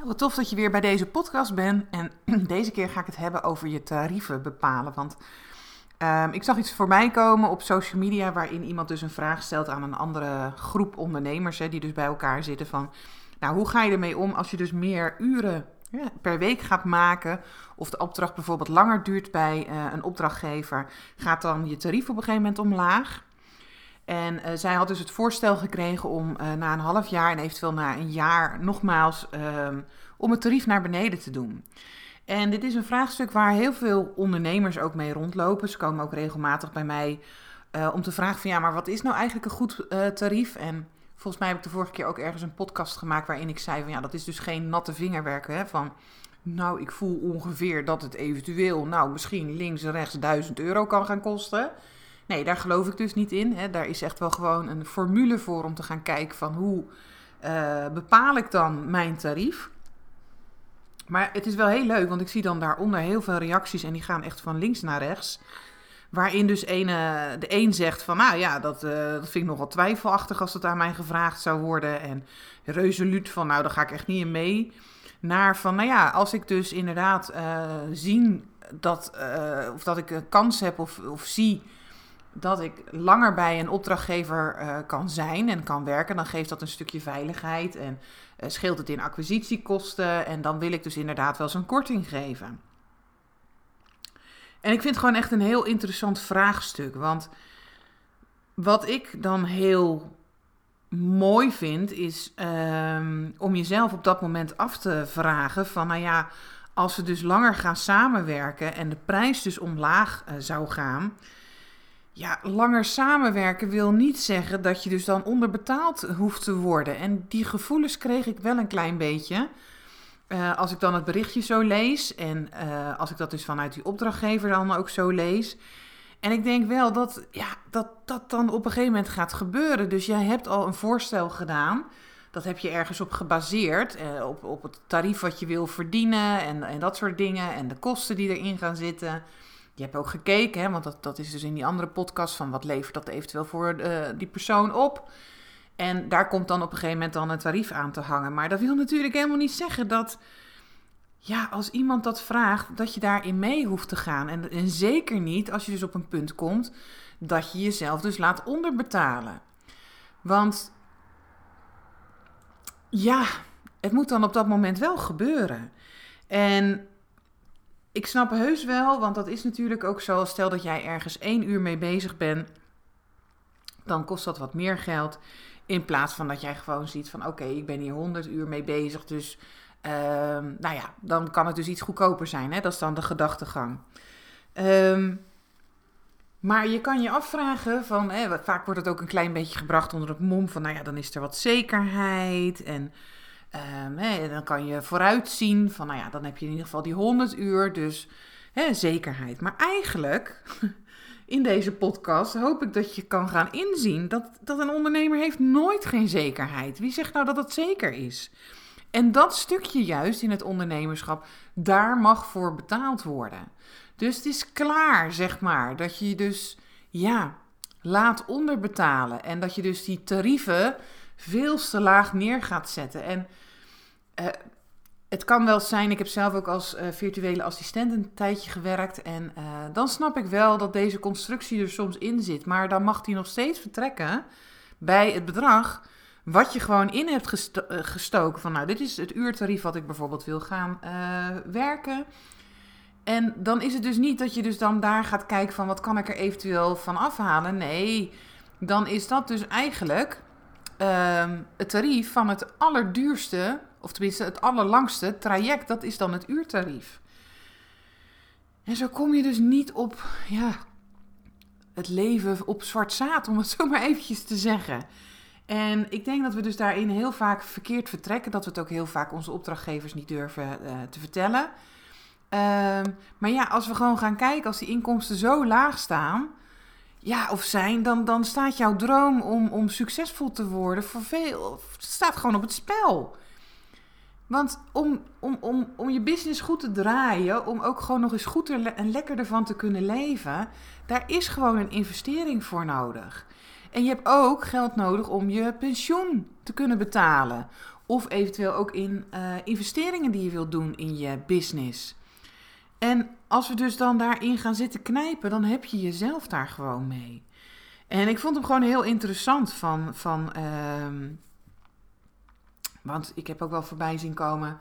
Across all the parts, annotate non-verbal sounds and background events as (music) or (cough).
Nou, wat tof dat je weer bij deze podcast bent. En (clears throat) deze keer ga ik het hebben over je tarieven bepalen. Want ehm, ik zag iets voorbij komen op social media waarin iemand dus een vraag stelt aan een andere groep ondernemers. Hè, die dus bij elkaar zitten van, nou hoe ga je ermee om als je dus meer uren ja, per week gaat maken, of de opdracht bijvoorbeeld langer duurt bij uh, een opdrachtgever, gaat dan je tarief op een gegeven moment omlaag. En uh, zij had dus het voorstel gekregen om uh, na een half jaar en eventueel na een jaar nogmaals ehm, om het tarief naar beneden te doen. En dit is een vraagstuk waar heel veel ondernemers ook mee rondlopen. Ze komen ook regelmatig bij mij om te vragen van ja, maar wat is nou eigenlijk een goed tarief? En Volgens mij heb ik de vorige keer ook ergens een podcast gemaakt waarin ik zei van ja, dat is dus geen natte vingerwerken hè, van nou, ik voel ongeveer dat het eventueel, nou, misschien links en rechts 1000 euro kan gaan kosten. Nee, daar geloof ik dus niet in. Hè. Daar is echt wel gewoon een formule voor om te gaan kijken van hoe uh, bepaal ik dan mijn tarief. Maar het is wel heel leuk, want ik zie dan daaronder heel veel reacties en die gaan echt van links naar rechts. Waarin dus de een zegt van, nou ja, dat, uh, dat vind ik nogal twijfelachtig als dat aan mij gevraagd zou worden. En resoluut van, nou, daar ga ik echt niet in mee. Naar van, nou ja, als ik dus inderdaad uh, zie dat, of dat ik een kans heb of, of zie dat ik langer bij een opdrachtgever kan zijn en kan werken, dan geeft dat een stukje veiligheid en scheelt het in acquisitiekosten. En dan wil ik dus inderdaad wel zo'n korting geven. En ik vind het gewoon echt een heel interessant vraagstuk. Want wat ik dan heel mooi vind, is um, om jezelf op dat moment af te vragen: van nou ja, als we dus langer gaan samenwerken en de prijs dus omlaag uh, zou gaan. Ja, langer samenwerken wil niet zeggen dat je dus dan onderbetaald hoeft te worden. En die gevoelens kreeg ik wel een klein beetje. Uh, als ik dan het berichtje zo lees en uh, als ik dat dus vanuit die opdrachtgever dan ook zo lees. En ik denk wel dat ja, dat, dat dan op een gegeven moment gaat gebeuren. Dus jij hebt al een voorstel gedaan. Dat heb je ergens op gebaseerd. Uh, op, op het tarief wat je wil verdienen en, en dat soort dingen. En de kosten die erin gaan zitten. Je hebt ook gekeken, hè, want dat, dat is dus in die andere podcast van wat levert dat eventueel voor die persoon op. En daar komt dan op een gegeven moment dan een tarief aan te hangen. Maar dat wil natuurlijk helemaal niet zeggen dat, ja, als iemand dat vraagt, dat je daarin mee hoeft te gaan. En, en zeker niet als je dus op een punt komt dat je jezelf dus laat onderbetalen. Want ja, het moet dan op dat moment wel gebeuren. En ik snap heus wel, want dat is natuurlijk ook zo. Stel dat jij ergens één uur mee bezig bent, dan kost dat wat meer geld. In plaats van dat jij gewoon ziet van oké, ik ben hier 100 uur mee bezig. Dus um, nou ja, dan kan het dus iets goedkoper zijn. Hè? Dat is dan de gedachtegang. Um, maar je kan je afvragen van, vaak wordt het ook een klein beetje gebracht onder het mom van, nou ja, dan is er wat zekerheid. En um, dan kan je vooruitzien van, nou ja, dan heb je in ieder geval die 100 uur, dus hè, zekerheid. Maar eigenlijk (laughs) in deze podcast hoop ik dat je kan gaan inzien dat, dat een ondernemer heeft nooit geen zekerheid. Wie zegt nou dat het zeker is? En dat stukje juist in het ondernemerschap, daar mag voor betaald worden. Dus het is klaar, zeg maar, dat je dus, ja, laat onderbetalen. En dat je dus die tarieven veel te laag neer gaat zetten. En uh, het kan wel zijn, ik heb zelf ook als uh, virtuele assistent een tijdje gewerkt. En uh, dan snap ik wel dat deze constructie er soms in zit. Maar dan mag die nog steeds vertrekken bij het bedrag wat je gewoon in hebt gesto gestoken. Van nou, dit is het uurtarief wat ik bijvoorbeeld wil gaan werken. En dan is het dus niet dat je dus dan daar gaat kijken van wat kan ik er eventueel van afhalen. Nee, dan is dat dus eigenlijk ehm, het tarief van het allerduurste of tenminste het allerlangste traject, dat is dan het uurtarief. En zo kom je dus niet op ja, het leven op zwart zaad, om het zo maar eventjes te zeggen. En ik denk dat we dus daarin heel vaak verkeerd vertrekken. Dat we het ook heel vaak onze opdrachtgevers niet durven uh, te vertellen. Ehm, maar ja, als we gewoon gaan kijken, als die inkomsten zo laag staan, ja, of zijn, dan, dan staat jouw droom om, om succesvol te worden voor veel, staat gewoon op het spel. Want om, om, om, om je business goed te draaien, om ook gewoon nog eens goed en lekker ervan te kunnen leven, daar is gewoon een investering voor nodig. En je hebt ook geld nodig om je pensioen te kunnen betalen. Of eventueel ook in uh, investeringen die je wilt doen in je business. En als we dus dan daarin gaan zitten knijpen, dan heb je jezelf daar gewoon mee. En ik vond hem gewoon heel interessant van. van uh, want ik heb ook wel voorbij zien komen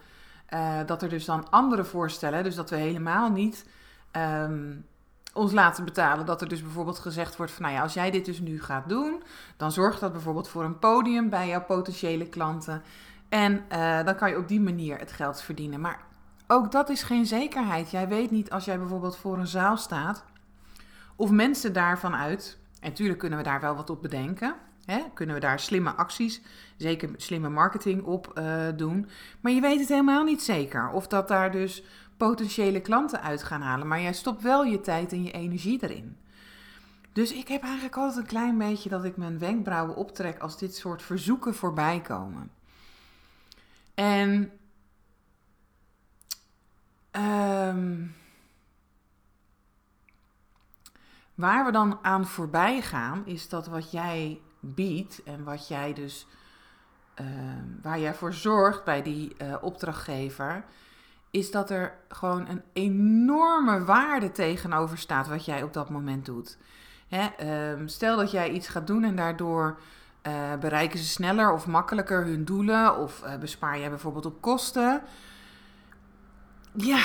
uh, dat er dus dan andere voorstellen, dus dat we helemaal niet um, ons laten betalen. Dat er dus bijvoorbeeld gezegd wordt van, nou ja, als jij dit dus nu gaat doen, dan zorgt dat bijvoorbeeld voor een podium bij jouw potentiële klanten. En uh, dan kan je op die manier het geld verdienen. Maar ook dat is geen zekerheid. Jij weet niet als jij bijvoorbeeld voor een zaal staat, of mensen daarvan uit, en natuurlijk kunnen we daar wel wat op bedenken. Hè? Kunnen we daar slimme acties, zeker slimme marketing op uh, doen. Maar je weet het helemaal niet zeker. Of dat daar dus potentiële klanten uit gaan halen. Maar jij stopt wel je tijd en je energie erin. Dus ik heb eigenlijk altijd een klein beetje dat ik mijn wenkbrauwen optrek als dit soort verzoeken voorbij komen. En um, waar we dan aan voorbij gaan, is dat wat jij biedt en wat jij dus, uh, waar jij voor zorgt bij die uh, opdrachtgever, is dat er gewoon een enorme waarde tegenover staat wat jij op dat moment doet. Hè, um, stel dat jij iets gaat doen en daardoor uh, bereiken ze sneller of makkelijker hun doelen of uh, bespaar jij bijvoorbeeld op kosten. Ja,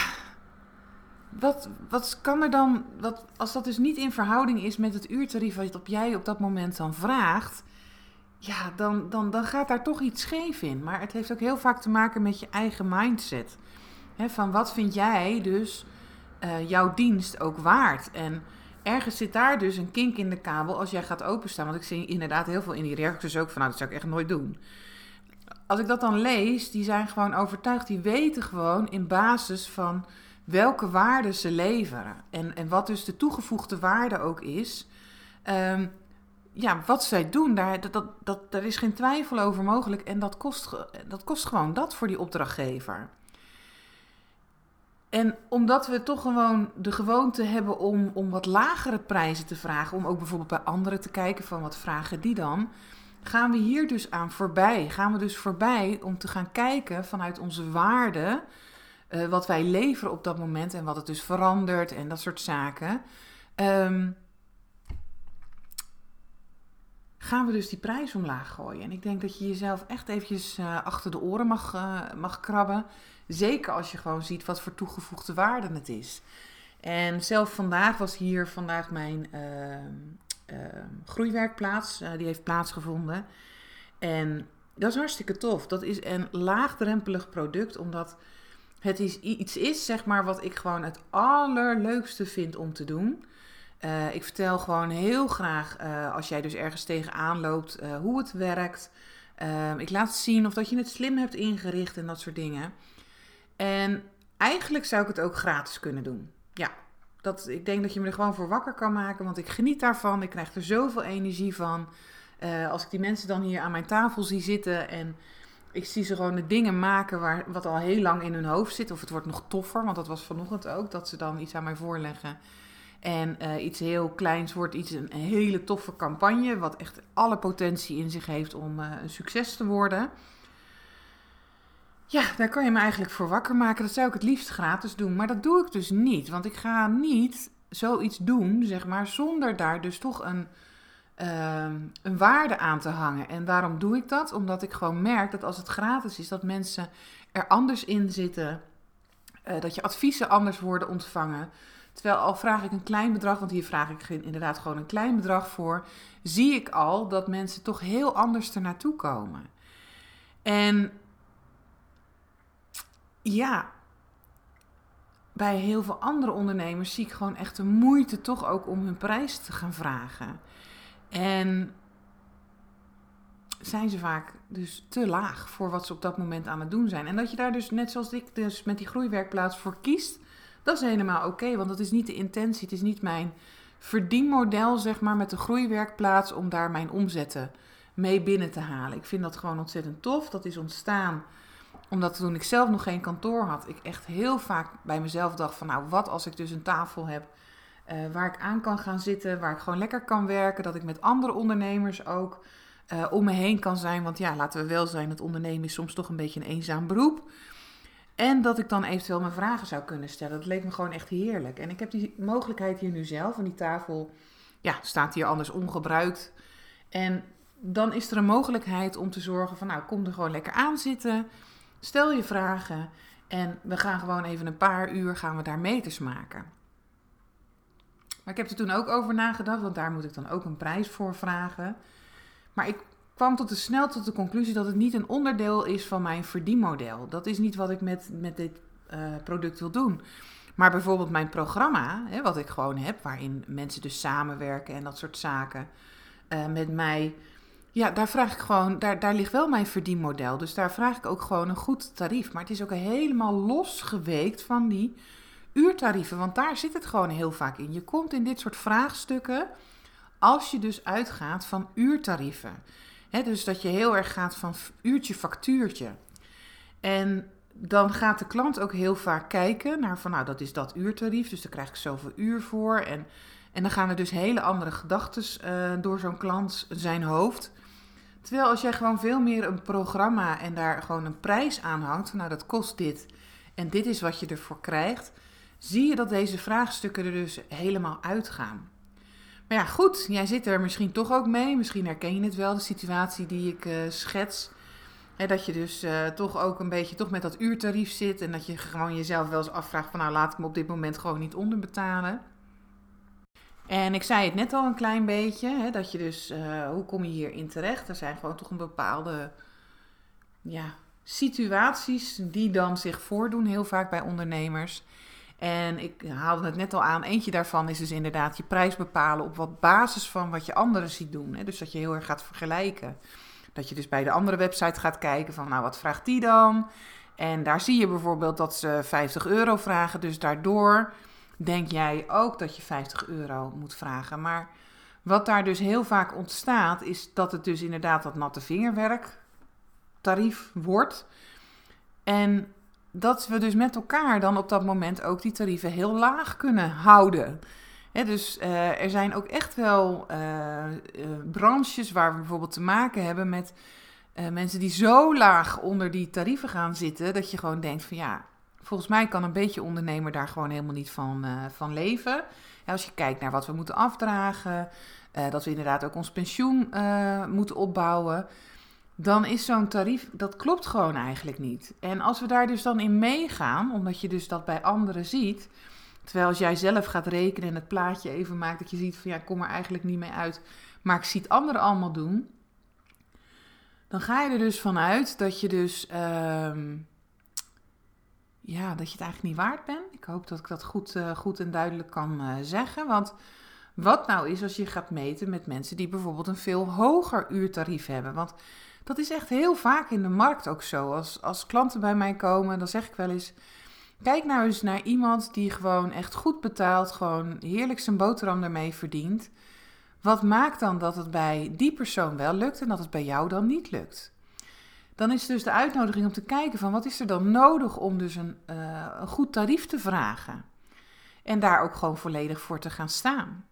wat, wat kan er dan, wat, als dat dus niet in verhouding is met het uurtarief wat jij op dat moment dan vraagt, ja, dan, dan, dan gaat daar toch iets scheef in. Maar het heeft ook heel vaak te maken met je eigen mindset van wat vind jij dus uh, jouw dienst ook waard? En ergens zit daar dus een kink in de kabel als jij gaat openstaan. Want ik zie inderdaad heel veel in die reacties ook van, nou, dat zou ik echt nooit doen. Als ik dat dan lees, die zijn gewoon overtuigd, die weten gewoon in basis van welke waarde ze leveren. En, en wat dus de toegevoegde waarde ook is. Um, ja, wat zij doen, daar, dat, dat, dat, daar is geen twijfel over mogelijk. En dat kost, dat kost gewoon dat voor die opdrachtgever. En omdat we toch gewoon de gewoonte hebben om, om wat lagere prijzen te vragen, om ook bijvoorbeeld bij anderen te kijken van wat vragen die dan, gaan we hier dus aan voorbij. Gaan we dus voorbij om te gaan kijken vanuit onze waarde, uh, wat wij leveren op dat moment en wat het dus verandert en dat soort zaken. Um, gaan we dus die prijs omlaag gooien. En ik denk dat je jezelf echt eventjes uh, achter de oren mag, uh, mag krabben. Zeker als je gewoon ziet wat voor toegevoegde waarde het is. En zelf vandaag was hier vandaag mijn uh, groeiwerkplaats. die heeft plaatsgevonden. En dat is hartstikke tof. Dat is een laagdrempelig product, omdat het is, iets is, zeg maar, wat ik gewoon het allerleukste vind om te doen. Uh, ik vertel gewoon heel graag, uh, als jij dus ergens tegenaan loopt, hoe het werkt. Ehm, ik laat zien of dat je het slim hebt ingericht en dat soort dingen. En eigenlijk zou ik het ook gratis kunnen doen. Ja, dat, ik denk dat je me er gewoon voor wakker kan maken, want ik geniet daarvan. Ik krijg er zoveel energie van. als ik die mensen dan hier aan mijn tafel zie zitten en ik zie ze gewoon de dingen maken waar, wat al heel lang in hun hoofd zit. Of het wordt nog toffer, want dat was vanochtend ook, dat ze dan iets aan mij voorleggen. En uh, iets heel kleins wordt iets een, hele toffe campagne, wat echt alle potentie in zich heeft om uh, een succes te worden. Ja, daar kan je me eigenlijk voor wakker maken. Dat zou ik het liefst gratis doen, maar dat doe ik dus niet. Want ik ga niet zoiets doen, zeg maar, zonder daar dus toch een, uh, een waarde aan te hangen. En waarom doe ik dat? Omdat ik gewoon merk dat als het gratis is, dat mensen er anders in zitten. Uh, dat je adviezen anders worden ontvangen. Terwijl al vraag ik een klein bedrag, want hier vraag ik inderdaad gewoon een klein bedrag voor, zie ik al dat mensen toch heel anders er naartoe komen. En ja, bij heel veel andere ondernemers zie ik gewoon echt de moeite toch ook om hun prijs te gaan vragen. En zijn ze vaak dus te laag voor wat ze op dat moment aan het doen zijn. En dat je daar dus, net zoals ik dus met die groeiwerkplaats voor kiest, dat is helemaal oké. want dat is niet de intentie, het is niet mijn verdienmodel, zeg maar, met de groeiwerkplaats om daar mijn omzetten mee binnen te halen. Ik vind dat gewoon ontzettend tof. Dat is ontstaan omdat toen ik zelf nog geen kantoor had, ik echt heel vaak bij mezelf dacht van nou, wat als ik dus een tafel heb uh, waar ik aan kan gaan zitten, waar ik gewoon lekker kan werken, dat ik met andere ondernemers ook uh, om me heen kan zijn. Want ja, laten we wel zijn, het ondernemen is soms toch een beetje een eenzaam beroep. En dat ik dan eventueel mijn vragen zou kunnen stellen. Dat leek me gewoon echt heerlijk. En ik heb die mogelijkheid hier nu zelf. En die tafel ja, staat hier anders ongebruikt. En dan is er een mogelijkheid om te zorgen van, nou, kom er gewoon lekker aan zitten. Stel je vragen. En we gaan gewoon even een paar uur gaan we daar meters maken. Maar ik heb er toen ook over nagedacht, want daar moet ik dan ook een prijs voor vragen. Maar ik kwam tot de snel tot de conclusie dat het niet een onderdeel is van mijn verdienmodel. Dat is niet wat ik met, met dit uh, product wil doen. Maar bijvoorbeeld mijn programma, hè, wat ik gewoon heb, waarin mensen dus samenwerken en dat soort zaken uh, met mij. Ja, daar vraag ik gewoon, daar, daar ligt wel mijn verdienmodel. Dus daar vraag ik ook gewoon een goed tarief. Maar het is ook helemaal losgeweekt van die uurtarieven. Want daar zit het gewoon heel vaak in. Je komt in dit soort vraagstukken als je dus uitgaat van uurtarieven. He, dus dat je heel erg gaat van uurtje factuurtje. En dan gaat de klant ook heel vaak kijken naar van nou dat is dat uurtarief, dus daar krijg ik zoveel uur voor. En, en dan gaan er dus hele andere gedachten uh, door zo'n klant zijn hoofd. Terwijl als jij gewoon veel meer een programma en daar gewoon een prijs aan hangt, nou dat kost dit en dit is wat je ervoor krijgt, zie je dat deze vraagstukken er dus helemaal uitgaan. Maar ja, goed, jij zit er misschien toch ook mee. Misschien herken je het wel, de situatie die ik uh, schets. dat je dus uh, toch ook een beetje toch met dat uurtarief zit. En dat je gewoon jezelf wel eens afvraagt van nou laat ik me op dit moment gewoon niet onderbetalen. En ik zei het net al een klein beetje, hè, dat je dus, uh, hoe kom je hierin terecht? Er zijn gewoon toch een bepaalde ja, situaties die dan zich voordoen, heel vaak bij ondernemers. En ik haalde het net al aan. Eentje daarvan is dus inderdaad je prijs bepalen op wat basis van wat je anderen ziet doen. Hè? Dus dat je heel erg gaat vergelijken. Dat je dus bij de andere website gaat kijken van, nou, wat vraagt die dan? En daar zie je bijvoorbeeld dat ze 50 euro vragen. Dus daardoor denk jij ook dat je 50 euro moet vragen. Maar wat daar dus heel vaak ontstaat, is dat het dus inderdaad dat natte vingerwerk tarief wordt. En dat we dus met elkaar dan op dat moment ook die tarieven heel laag kunnen houden. dus uh, er zijn ook echt wel uh, branches waar we bijvoorbeeld te maken hebben met mensen die zo laag onder die tarieven gaan zitten, dat je gewoon denkt van ja, volgens mij kan een beetje ondernemer daar gewoon helemaal niet van, van leven. Als je kijkt naar wat we moeten afdragen, dat we inderdaad ook ons pensioen moeten opbouwen dan is zo'n tarief, dat klopt gewoon eigenlijk niet. En als we daar dus dan in meegaan, omdat je dus dat bij anderen ziet, terwijl als jij zelf gaat rekenen en het plaatje even maakt, dat je ziet van ja, ik kom er eigenlijk niet mee uit, maar ik zie het anderen allemaal doen, dan ga je er dus vanuit dat je dus, ehm, ja, dat je het eigenlijk niet waard bent. Ik hoop dat ik dat goed, uh, goed en duidelijk kan uh, zeggen, want... Wat nou is als je gaat meten met mensen die bijvoorbeeld een veel hoger uurtarief hebben? Want dat is echt heel vaak in de markt ook zo. Als, als klanten bij mij komen, dan zeg ik wel eens: kijk nou eens naar iemand die gewoon echt goed betaalt, gewoon heerlijk zijn boterham ermee verdient. Wat maakt dan dat het bij die persoon wel lukt en dat het bij jou dan niet lukt? Dan is dus de uitnodiging om te kijken van wat is er dan nodig om dus een, uh, een goed tarief te vragen. En daar ook gewoon volledig voor te gaan staan.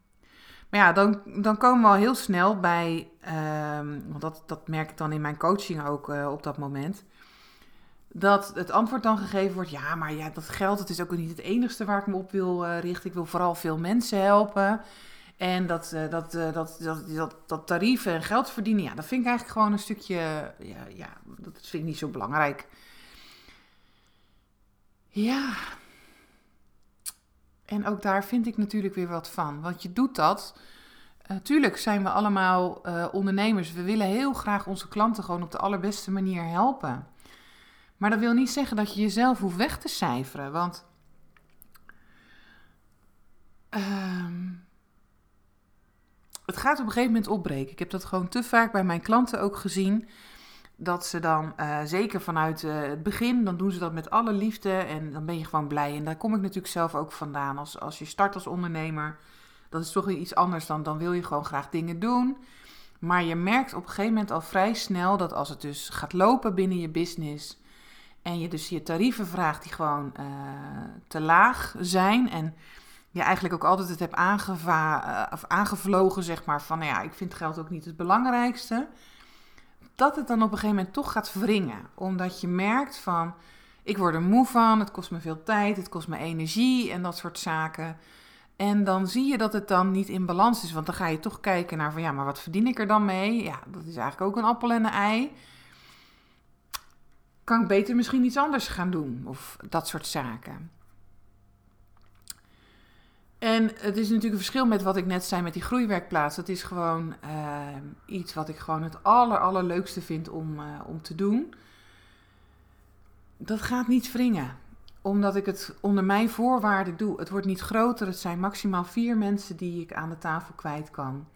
Maar ja, dan, dan komen we al heel snel bij, ehm, want dat, dat merk ik dan in mijn coaching ook uh, op dat moment. Dat het antwoord dan gegeven wordt, ja, maar ja, dat geld, het is ook niet het enigste waar ik me op wil uh, richten. Ik wil vooral veel mensen helpen. En dat, uh, dat, dat, dat, dat, dat tarieven en geld verdienen, ja, dat vind ik eigenlijk gewoon een stukje, ja, ja, dat vind ik niet zo belangrijk. Ja, en ook daar vind ik natuurlijk weer wat van. Want je doet dat. Natuurlijk zijn we allemaal ondernemers. We willen heel graag onze klanten gewoon op de allerbeste manier helpen. Maar dat wil niet zeggen dat je jezelf hoeft weg te cijferen. Want uh, het gaat op een gegeven moment opbreken. Ik heb dat gewoon te vaak bij mijn klanten ook gezien. Dat ze dan, uh, zeker vanuit uh, het begin, dan doen ze dat met alle liefde en dan ben je gewoon blij. En daar kom ik natuurlijk zelf ook vandaan. Als, als je start als ondernemer, dat is toch iets anders dan, dan wil je gewoon graag dingen doen. Maar je merkt op een gegeven moment al vrij snel dat als het dus gaat lopen binnen je business en je dus je tarieven vraagt die gewoon uh, te laag zijn en je eigenlijk ook altijd het hebt aangeva uh, of aangevlogen, zeg maar, van nou ja, ik vind geld ook niet het belangrijkste, dat het dan op een gegeven moment toch gaat wringen. Omdat je merkt van, ik word er moe van, het kost me veel tijd, het kost me energie en dat soort zaken. En dan zie je dat het dan niet in balans is. Want dan ga je toch kijken naar van ja, maar wat verdien ik er dan mee? Ja, dat is eigenlijk ook een appel en een ei. Kan ik beter misschien iets anders gaan doen? Of dat soort zaken. En het is natuurlijk een verschil met wat ik net zei met die groeiwerkplaats. Dat is gewoon uh, iets wat ik gewoon het aller, allerleukste vind om, uh, om te doen. Dat gaat niet wringen omdat ik het onder mijn voorwaarden doe. Het wordt niet groter. Het zijn maximaal vier mensen die ik aan de tafel kwijt kan.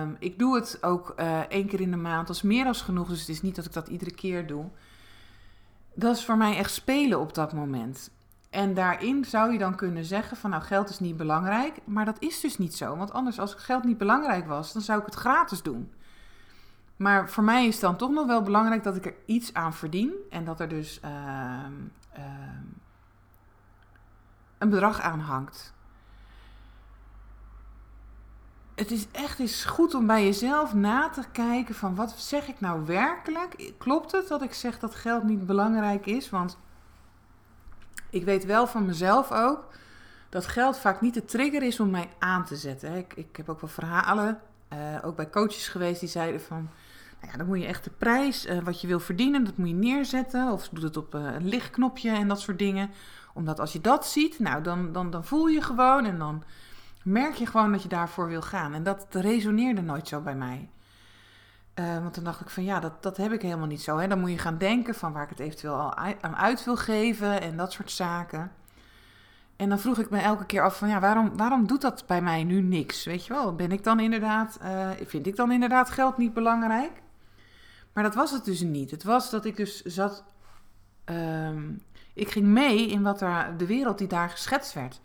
Um, ik doe het ook uh, één keer in de maand. Is meer dan genoeg. Dus het is niet dat ik dat iedere keer doe. Dat is voor mij echt spelen op dat moment. En daarin zou je dan kunnen zeggen van nou geld is niet belangrijk. Maar dat is dus niet zo. Want anders als geld niet belangrijk was, dan zou ik het gratis doen. Maar voor mij is dan toch nog wel belangrijk dat ik er iets aan verdien. En dat er dus uh, uh, een bedrag aan hangt. Het is echt eens goed om bij jezelf na te kijken van wat zeg ik nou werkelijk? Klopt het dat ik zeg dat geld niet belangrijk is? Want ik weet wel van mezelf ook dat geld vaak niet de trigger is om mij aan te zetten. Ik, ik heb ook wel verhalen, uh, ook bij coaches geweest, die zeiden van nou ja, dan moet je echt de prijs, uh, wat je wil verdienen, dat moet je neerzetten. Of doe het op uh, een lichtknopje en dat soort dingen. Omdat als je dat ziet, nou, dan, dan, dan voel je gewoon en dan merk je gewoon dat je daarvoor wil gaan. En dat resoneerde nooit zo bij mij. Uh, want dan dacht ik van ja, dat, dat heb ik helemaal niet zo. Hè. Dan moet je gaan denken van waar ik het eventueel al aan uit wil geven en dat soort zaken. En dan vroeg ik me elke keer af van ja, waarom, waarom doet dat bij mij nu niks? Weet je wel, ben ik dan inderdaad, uh, vind ik dan inderdaad geld niet belangrijk? Maar dat was het dus niet. Het was dat ik dus zat. Um, ik ging mee in wat er, de wereld die daar geschetst werd.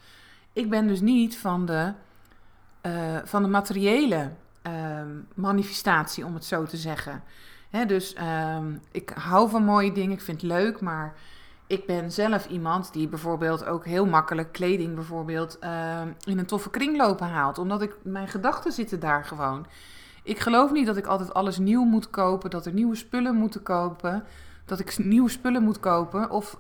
Ik ben dus niet van de, uh, van de materiële uh, manifestatie, om het zo te zeggen. Dus um, ik hou van mooie dingen, ik vind het leuk, maar ik ben zelf iemand die bijvoorbeeld ook heel makkelijk kleding bijvoorbeeld uh, in een toffe kringlopen haalt. Omdat ik, mijn gedachten zitten daar gewoon. Ik geloof niet dat ik altijd alles nieuw moet kopen, dat er nieuwe spullen moeten kopen, dat ik nieuwe spullen moet kopen. Of,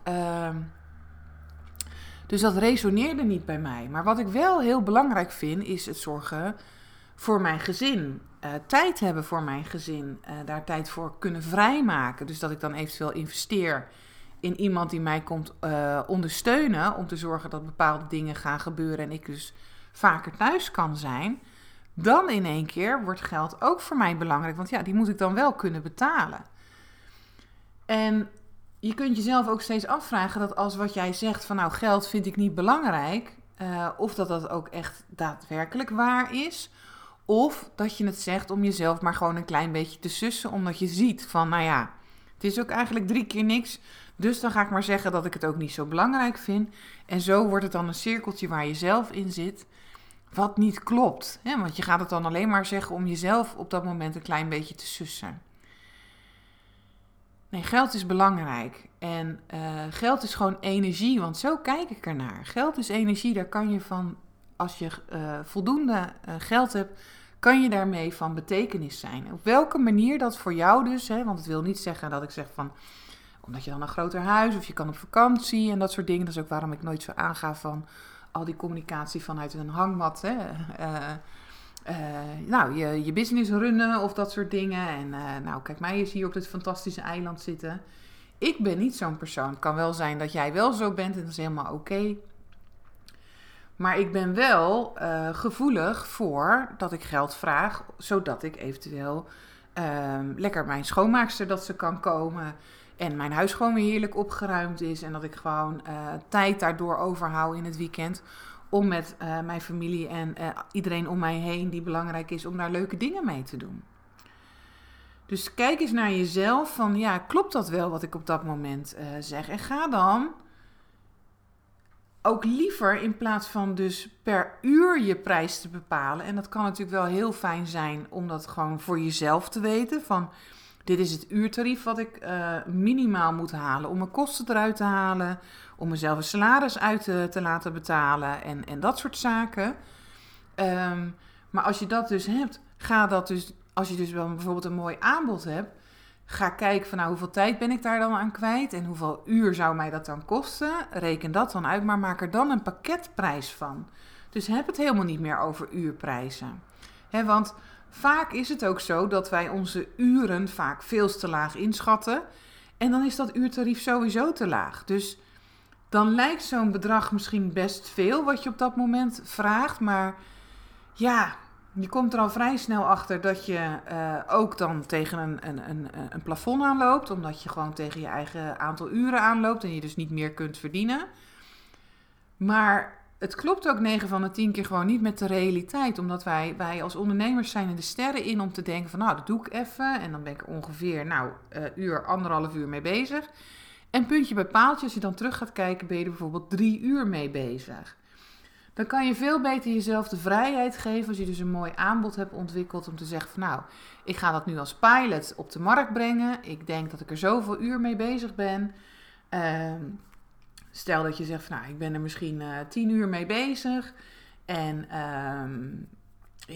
dus dat resoneerde niet bij mij. Maar wat ik wel heel belangrijk vind, is het zorgen voor mijn gezin. Uh, tijd hebben voor mijn gezin. Uh, daar tijd voor kunnen vrijmaken. Dus dat ik dan eventueel investeer in iemand die mij komt uh, ondersteunen. Om te zorgen dat bepaalde dingen gaan gebeuren. En ik dus vaker thuis kan zijn dan in één keer wordt geld ook voor mij belangrijk. Want ja, die moet ik dan wel kunnen betalen. En je kunt jezelf ook steeds afvragen dat als wat jij zegt van nou geld vind ik niet belangrijk, of dat dat ook echt daadwerkelijk waar is. Of dat je het zegt om jezelf maar gewoon een klein beetje te sussen, omdat je ziet van nou ja, het is ook eigenlijk drie keer niks. Dus dan ga ik maar zeggen dat ik het ook niet zo belangrijk vind. En zo wordt het dan een cirkeltje waar je zelf in zit. Wat niet klopt. Hè? Want je gaat het dan alleen maar zeggen om jezelf op dat moment een klein beetje te sussen. Nee, geld is belangrijk. En uh, geld is gewoon energie, want zo kijk ik ernaar. Geld is energie, daar kan je van, als je uh, voldoende uh, geld hebt, kan je daarmee van betekenis zijn. Op welke manier dat voor jou dus, hè, want het wil niet zeggen dat ik zeg van, omdat je dan een groter huis of je kan op vakantie en dat soort dingen. Dat is ook waarom ik nooit zo aanga van al die communicatie vanuit een hangmat. Hè? Uh, uh, nou, je, je business runnen of dat soort dingen. En uh, nou, kijk, mij is hier op dit fantastische eiland zitten. Ik ben niet zo'n persoon. Het kan wel zijn dat jij wel zo bent en dat is helemaal oké. Maar ik ben wel gevoelig voor dat ik geld vraag, zodat ik eventueel ehm, lekker mijn schoonmaakster dat ze kan komen. En mijn huis gewoon weer heerlijk opgeruimd is. En dat ik gewoon uh, tijd daardoor overhoud in het weekend. om met mijn familie en iedereen om mij heen die belangrijk is, om daar leuke dingen mee te doen. Dus kijk eens naar jezelf van ja, klopt dat wel wat ik op dat moment zeg? En ga dan ook liever in plaats van dus per uur je prijs te bepalen. En dat kan natuurlijk wel heel fijn zijn om dat gewoon voor jezelf te weten. Van dit is het uurtarief wat ik uh, minimaal moet halen om mijn kosten eruit te halen. Om mezelf een salaris uit te, te laten betalen en, en dat soort zaken. Ehm, maar als je dat dus hebt, ga dat dus, als je dus wel bijvoorbeeld een mooi aanbod hebt, Ga kijken van nou, hoeveel tijd ben ik daar dan aan kwijt en hoeveel uur zou mij dat dan kosten. Reken dat dan uit, maar maak er dan een pakketprijs van. Dus heb het helemaal niet meer over uurprijzen. He, want vaak is het ook zo dat wij onze uren vaak veel te laag inschatten. En dan is dat uurtarief sowieso te laag. Dus dan lijkt zo'n bedrag misschien best veel wat je op dat moment vraagt. Maar ja, je komt er al vrij snel achter dat je uh, ook dan tegen een, een, een, een plafond aanloopt. Omdat je gewoon tegen je eigen aantal uren aanloopt en je dus niet meer kunt verdienen. Maar het klopt ook 9 van de 10 keer gewoon niet met de realiteit. Omdat wij, wij als ondernemers zijn er de sterren in om te denken van nou, dat doe ik even. En dan ben ik ongeveer, nou, uh, uur, anderhalf uur mee bezig. En puntje bij paaltje, als je dan terug gaat kijken, ben je er bijvoorbeeld drie uur mee bezig. Dan kan je veel beter jezelf de vrijheid geven als je dus een mooi aanbod hebt ontwikkeld om te zeggen van nou, ik ga dat nu als pilot op de markt brengen. Ik denk dat ik er zoveel uur mee bezig ben. Ehm, stel dat je zegt van nou, ik ben er misschien uh, tien uur mee bezig en ehm,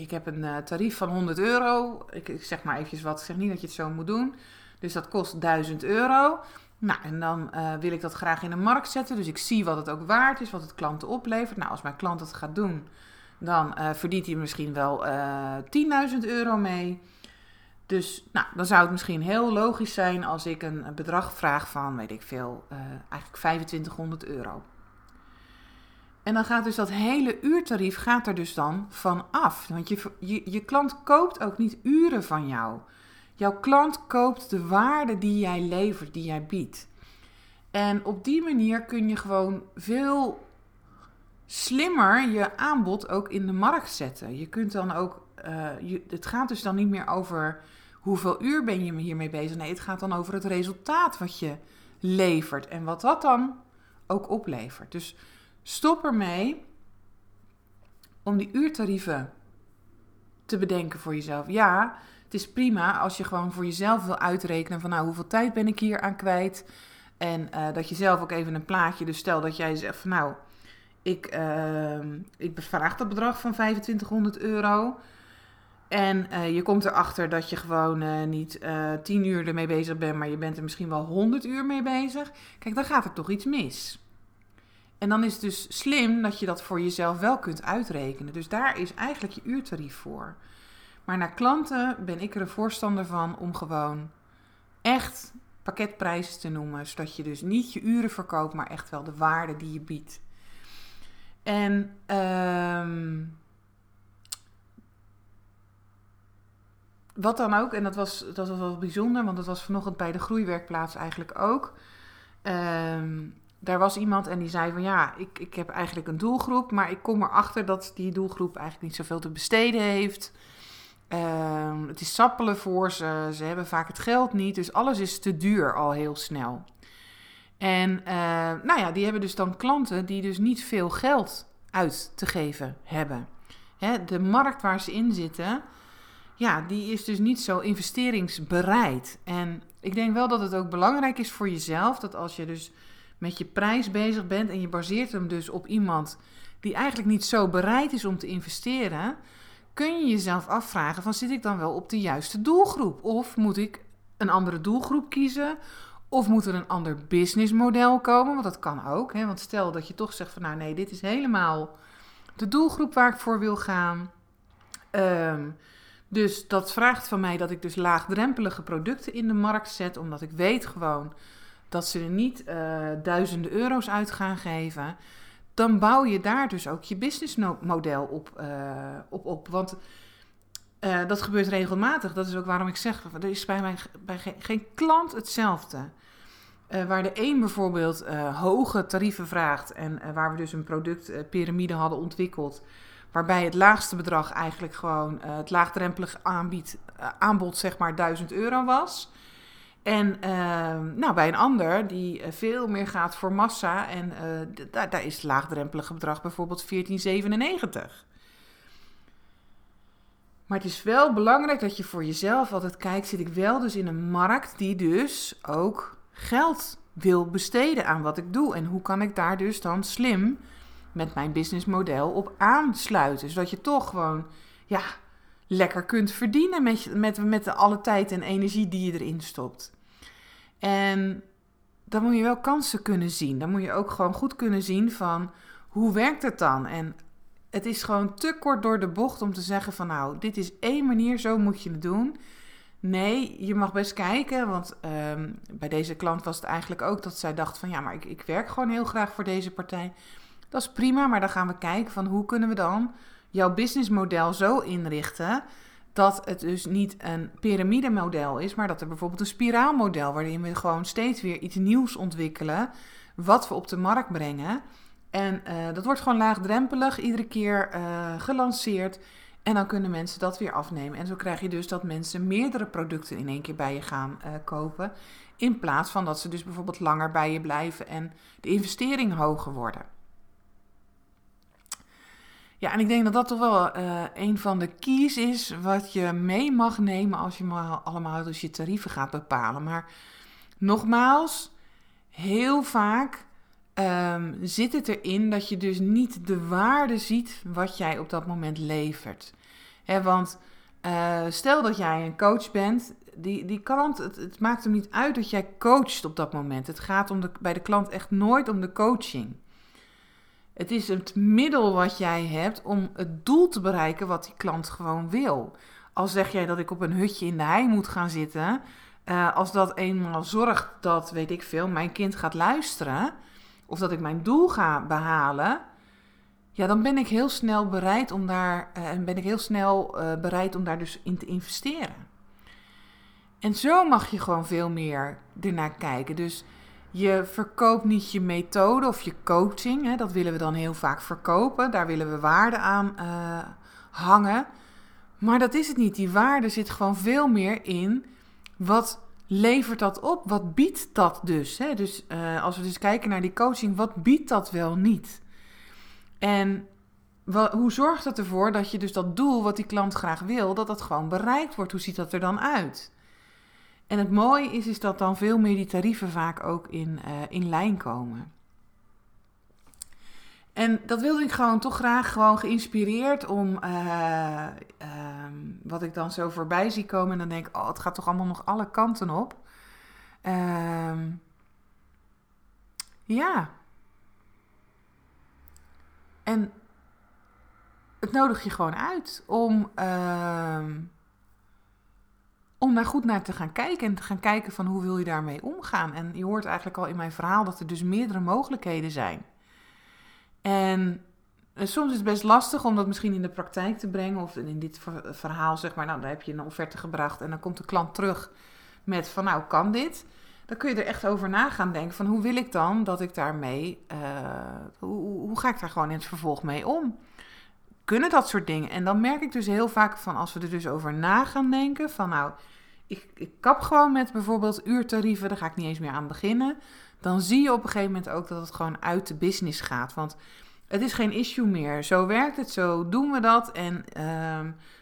ik heb een uh, tarief van 100 euro. Ik, ik zeg maar eventjes wat, ik zeg niet dat je het zo moet doen. Dus dat kost 1000 euro. Nou, en dan uh, wil ik dat graag in de markt zetten. Dus ik zie wat het ook waard is, wat het klanten oplevert. Nou, als mijn klant het gaat doen, dan uh, verdient hij misschien wel uh, eh, 10.000 euro mee. Dus nou, dan zou het misschien heel logisch zijn als ik een, bedrag vraag van, weet ik veel, eigenlijk 2500 euro. En dan gaat dus dat hele uurtarief gaat er dus dan van af. Want je, je klant koopt ook niet uren van jou. Jouw klant koopt de waarde die jij levert, die jij biedt. En op die manier kun je gewoon veel slimmer je aanbod ook in de markt zetten. Je kunt dan ook, uh, je, het gaat dus dan niet meer over hoeveel uur ben je hiermee bezig. Nee, het gaat dan over het resultaat wat je levert en wat dat dan ook oplevert. Dus stop ermee om die uurtarieven te bedenken voor jezelf. Ja, is prima als je gewoon voor jezelf wil uitrekenen van nou hoeveel tijd ben ik hier aan kwijt. En uh, dat je zelf ook even een plaatje, dus stel dat jij zegt van nou, ik, uh, ik bevraag dat bedrag van 2500 euro. En uh, je komt erachter dat je gewoon uh, niet uh, 10 uur ermee bezig bent, maar je bent er misschien wel 100 uur mee bezig. Kijk, dan gaat er toch iets mis. En dan is het dus slim dat je dat voor jezelf wel kunt uitrekenen. Dus daar is eigenlijk je uurtarief voor. Maar naar klanten ben ik er een voorstander van om gewoon echt pakketprijzen te noemen. Zodat je dus niet je uren verkoopt, maar echt wel de waarde die je biedt. En um, wat dan ook, en dat was, dat was wel bijzonder, want dat was vanochtend bij de groeiwerkplaats eigenlijk ook. Um, daar was iemand en die zei van ja, ik, ik heb eigenlijk een doelgroep, maar ik kom erachter dat die doelgroep eigenlijk niet zoveel te besteden heeft. Ehm, het is sappelen voor ze. Ze hebben vaak het geld niet. Dus alles is te duur al heel snel. En uh, nou ja, die hebben dus dan klanten die dus niet veel geld uit te geven hebben. Hè, de markt waar ze in zitten, ja, die is dus niet zo investeringsbereid. En ik denk wel dat het ook belangrijk is voor jezelf dat als je dus met je prijs bezig bent en je baseert hem dus op iemand die eigenlijk niet zo bereid is om te investeren, kun je jezelf afvragen van zit ik dan wel op de juiste doelgroep? Of moet ik een andere doelgroep kiezen? Of moet er een ander businessmodel komen? Want dat kan ook. Hè? Want stel dat je toch zegt van nou nee, dit is helemaal de doelgroep waar ik voor wil gaan. Um, dus dat vraagt van mij dat ik dus laagdrempelige producten in de markt zet. Omdat ik weet gewoon dat ze er niet uh, duizenden euro's uit gaan geven dan bouw je daar dus ook je businessmodel op, uh, op, op. Want uh, dat gebeurt regelmatig. Dat is ook waarom ik zeg, er is bij mij bij geen, klant hetzelfde. waar de een bijvoorbeeld hoge tarieven vraagt en waar we dus een productpyramide hadden ontwikkeld, waarbij het laagste bedrag eigenlijk gewoon het laagdrempelig aanbied, aanbod zeg maar 1000 euro was. En ehm, nou, bij een ander die eh, veel meer gaat voor massa en uh, daar, daar is het laagdrempelige bedrag bijvoorbeeld 1497. Maar het is wel belangrijk dat je voor jezelf altijd kijkt, zit ik wel dus in een markt die dus ook geld wil besteden aan wat ik doe. En hoe kan ik daar dus dan slim met mijn businessmodel op aansluiten. Zodat je toch gewoon ja, lekker kunt verdienen met, met, met alle tijd en energie die je erin stopt. En dan moet je wel kansen kunnen zien. Dan moet je ook gewoon goed kunnen zien van hoe werkt het dan? En het is gewoon te kort door de bocht om te zeggen van nou, dit is één manier, zo moet je het doen. Nee, je mag best kijken, want ehm, bij deze klant was het eigenlijk ook dat zij dacht van ja, maar ik, ik werk gewoon heel graag voor deze partij. Dat is prima, maar dan gaan we kijken van hoe kunnen we dan jouw businessmodel zo inrichten dat het dus niet een piramidemodel is, maar dat er bijvoorbeeld een spiraalmodel, waarin we gewoon steeds weer iets nieuws ontwikkelen, wat we op de markt brengen. En uh, dat wordt gewoon laagdrempelig, iedere keer uh, gelanceerd. En dan kunnen mensen dat weer afnemen. En zo krijg je dus dat mensen meerdere producten in één keer bij je gaan uh, kopen. In plaats van dat ze dus bijvoorbeeld langer bij je blijven en de investeringen hoger worden. Ja, en ik denk dat dat toch wel uh, een van de keys is wat je mee mag nemen als je allemaal dus je tarieven gaat bepalen. Maar nogmaals, heel vaak um, zit het erin dat je dus niet de waarde ziet wat jij op dat moment levert. Want uh, stel dat jij een coach bent, die, die klant, het, het, maakt hem niet uit dat jij coacht op dat moment. Het gaat om de, bij de klant echt nooit om de coaching. Het is het middel wat jij hebt om het doel te bereiken wat die klant gewoon wil. Al zeg jij dat ik op een hutje in de hei moet gaan zitten, uh, als dat eenmaal zorgt dat, weet ik veel, mijn kind gaat luisteren, of dat ik mijn doel ga behalen, ja, dan ben ik heel snel bereid om daar, uh, en ben ik heel snel uh, bereid om daar dus in te investeren. En zo mag je gewoon veel meer ernaar kijken. Dus je verkoopt niet je methode of je coaching. Hè, dat willen we dan heel vaak verkopen. Daar willen we waarde aan uh, hangen. Maar dat is het niet. Die waarde zit gewoon veel meer in. Wat levert dat op? Wat biedt dat dus? Hè? Dus uh, als we dus kijken naar die coaching, wat biedt dat wel niet? En hoe zorgt het ervoor dat je dus dat doel wat die klant graag wil, dat dat gewoon bereikt wordt? Hoe ziet dat er dan uit? En het mooie is, is dat dan veel meer die tarieven vaak ook in, uh, in lijn komen. En dat wilde ik gewoon toch graag gewoon geïnspireerd om uh, uh, wat ik dan zo voorbij zie komen. En dan denk ik, oh, het gaat toch allemaal nog alle kanten op. Ehm, ja. En het nodig je gewoon uit om ehm, om daar goed naar te gaan kijken en te gaan kijken van hoe wil je daarmee omgaan. En je hoort eigenlijk al in mijn verhaal dat er dus meerdere mogelijkheden zijn. En eh, soms is het best lastig om dat misschien in de praktijk te brengen. Of in dit verhaal zeg maar, nou dan heb je een offerte gebracht en dan komt de klant terug met van nou kan dit. Dan kun je er echt over na gaan denken van hoe wil ik dan dat ik daarmee, uh, hoe, hoe ga ik daar gewoon in het vervolg mee om? kunnen dat soort dingen. En dan merk ik dus heel vaak van als we er dus over na gaan denken, van nou, ik, ik kap gewoon met bijvoorbeeld uurtarieven, daar ga ik niet eens meer aan beginnen. Dan zie je op een gegeven moment ook dat het gewoon uit de business gaat. Want het is geen issue meer. Zo werkt het, zo doen we dat. En uh,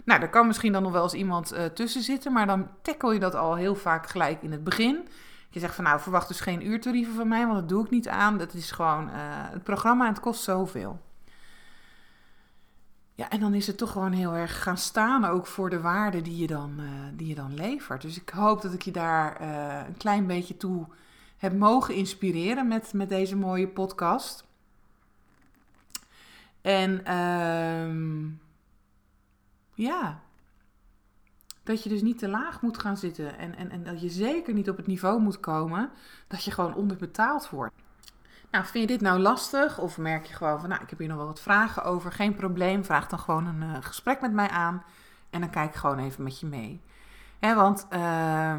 nou, er kan misschien dan nog wel eens iemand uh, tussen zitten, maar dan tackle je dat al heel vaak gelijk in het begin. Je zegt van nou, verwacht dus geen uurtarieven van mij, want dat doe ik niet aan. Dat is gewoon uh, het programma en het kost zoveel. Ja, en dan is het toch gewoon heel erg gaan staan ook voor de waarde die je dan, uh, die je dan levert. Dus ik hoop dat ik je daar uh, een klein beetje toe heb mogen inspireren met, met deze mooie podcast. En um, ja, dat je dus niet te laag moet gaan zitten. En, en, en dat je zeker niet op het niveau moet komen dat je gewoon onderbetaald wordt. Nou, vind je dit nou lastig? Of merk je gewoon van, nou, ik heb hier nog wel wat vragen over. Geen probleem, vraag dan gewoon een uh, gesprek met mij aan. En dan kijk ik gewoon even met je mee. Hè, want, uh,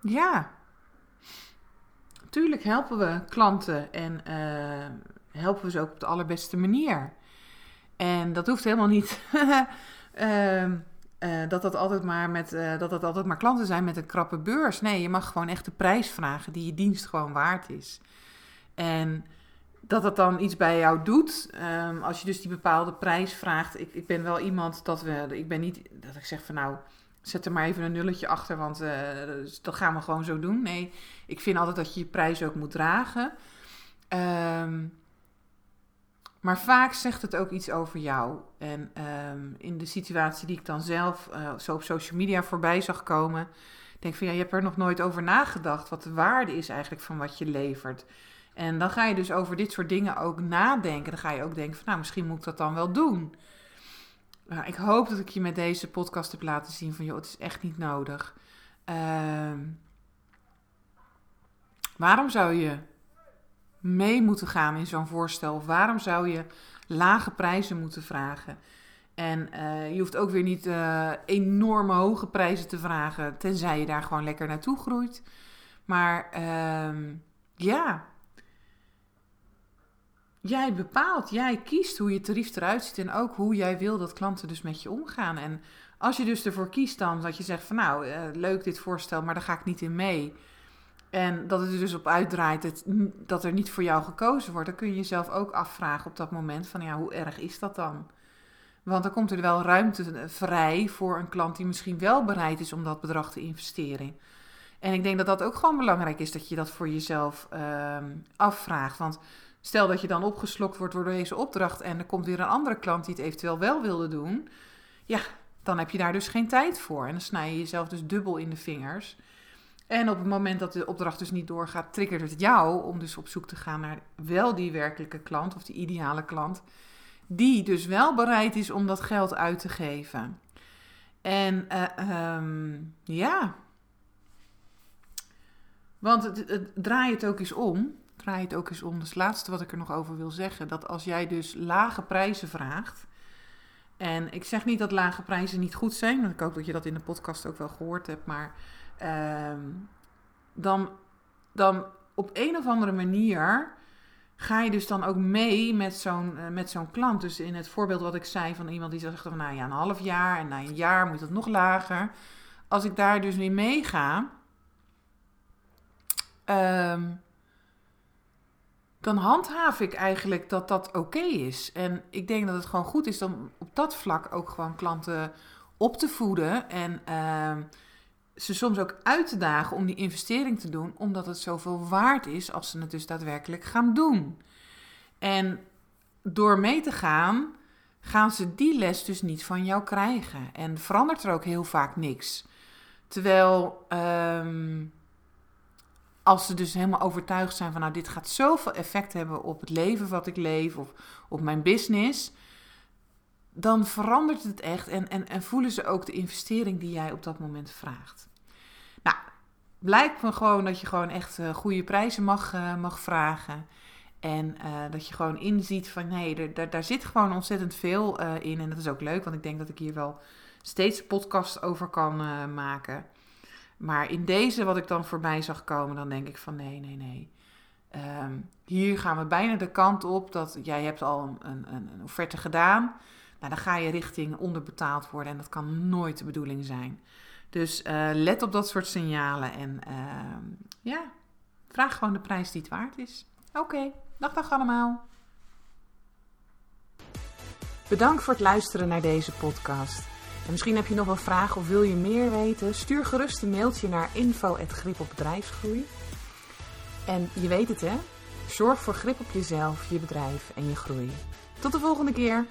ja, Tuurlijk helpen we klanten en uh, helpen we ze ook op de allerbeste manier. En dat hoeft helemaal niet uh, (laughs) dat, dat, altijd maar met, dat dat altijd maar klanten zijn met een krappe beurs. Nee, je mag gewoon echt de prijs vragen die je dienst gewoon waard is. En dat dat dan iets bij jou doet. Um, als je dus die bepaalde prijs vraagt. Ik, ik ben wel iemand dat we. Ik ben niet dat ik zeg van nou. Zet er maar even een nulletje achter, want uh, dat gaan we gewoon zo doen. Nee, ik vind altijd dat je je prijs ook moet dragen. Um, maar vaak zegt het ook iets over jou. En um, in de situatie die ik dan zelf uh, zo op social media voorbij zag komen, denk van ja, je hebt er nog nooit over nagedacht wat de waarde is eigenlijk van wat je levert. En dan ga je dus over dit soort dingen ook nadenken. Dan ga je ook denken van nou, misschien moet ik dat dan wel doen. Nou, ik hoop dat ik je met deze podcast heb laten zien van joh, het is echt niet nodig. Uh, waarom zou je mee moeten gaan in zo'n voorstel? Waarom zou je lage prijzen moeten vragen? En uh, je hoeft ook weer niet uh, enorme hoge prijzen te vragen, tenzij je daar gewoon lekker naartoe groeit. Maar uh, ja, jij bepaalt, jij kiest hoe je tarief eruit ziet en ook hoe jij wil dat klanten dus met je omgaan. En als je dus ervoor kiest dan dat je zegt van nou, uh, leuk dit voorstel, maar daar ga ik niet in mee. En dat het er dus op uitdraait dat er niet voor jou gekozen wordt, dan kun je jezelf ook afvragen op dat moment van ja, hoe erg is dat dan? Want dan komt er wel ruimte eh, vrij voor een klant die misschien wel bereid is om dat bedrag te investeren. En ik denk dat dat ook gewoon belangrijk is dat je dat voor jezelf uh, afvraagt. Want stel dat je dan opgeslokt wordt door deze opdracht en er komt weer een andere klant die het eventueel wel wilde doen. Ja, dan heb je daar dus geen tijd voor. En dan snij je jezelf dus dubbel in de vingers. En op het moment dat de opdracht dus niet doorgaat, triggert het jou om dus op zoek te gaan naar wel die werkelijke klant of die ideale klant. Die dus wel bereid is om dat geld uit te geven. En uh, um, ja. Want het, het, draai het ook eens om. Draai het ook eens om. Dat het laatste wat ik er nog over wil zeggen. Dat als jij dus lage prijzen vraagt. En ik zeg niet dat lage prijzen niet goed zijn. Want ik hoop dat je dat in de podcast ook wel gehoord hebt. Maar um, dan, dan op een of andere manier ga je dus dan ook mee met zo'n uh, met zo'n klant. Dus in het voorbeeld wat ik zei van iemand die zegt van nou ja, een half jaar en na een jaar moet het nog lager. Als ik daar dus mee meega, um, dan handhaaf ik eigenlijk dat dat oké is. En ik denk dat het gewoon goed is om op dat vlak ook gewoon klanten op te voeden en uh, ze soms ook uit te dagen om die investering te doen, omdat het zoveel waard is als ze het dus daadwerkelijk gaan doen. En door mee te gaan, gaan ze die les dus niet van jou krijgen. En verandert er ook heel vaak niks. Terwijl um, als ze dus helemaal overtuigd zijn van nou dit gaat zoveel effect hebben op het leven wat ik leef of op mijn business, dan verandert het echt en, en, en voelen ze ook de investering die jij op dat moment vraagt. Nou, blijkt me gewoon dat je gewoon echt uh, goede prijzen mag, uh, mag vragen. En uh, dat je gewoon inziet van nee, er, daar, daar zit gewoon ontzettend veel in. En dat is ook leuk, want ik denk dat ik hier wel steeds podcast over kan maken. Maar in deze, wat ik dan voorbij zag komen, dan denk ik van nee, nee, nee. Um, hier gaan we bijna de kant op dat jij hebt al een, een, een offerte gedaan. Nou, dan ga je richting onderbetaald worden en dat kan nooit de bedoeling zijn. Dus uh, let op dat soort signalen en uh, ja, vraag gewoon de prijs die het waard is. Oké, dag dag allemaal. Bedankt voor het luisteren naar deze podcast. En misschien heb je nog wel vragen of wil je meer weten? Stuur gerust een mailtje naar info.grip op bedrijfsgroei. En je weet het hè, zorg voor grip op jezelf, je bedrijf en je groei. Tot de volgende keer!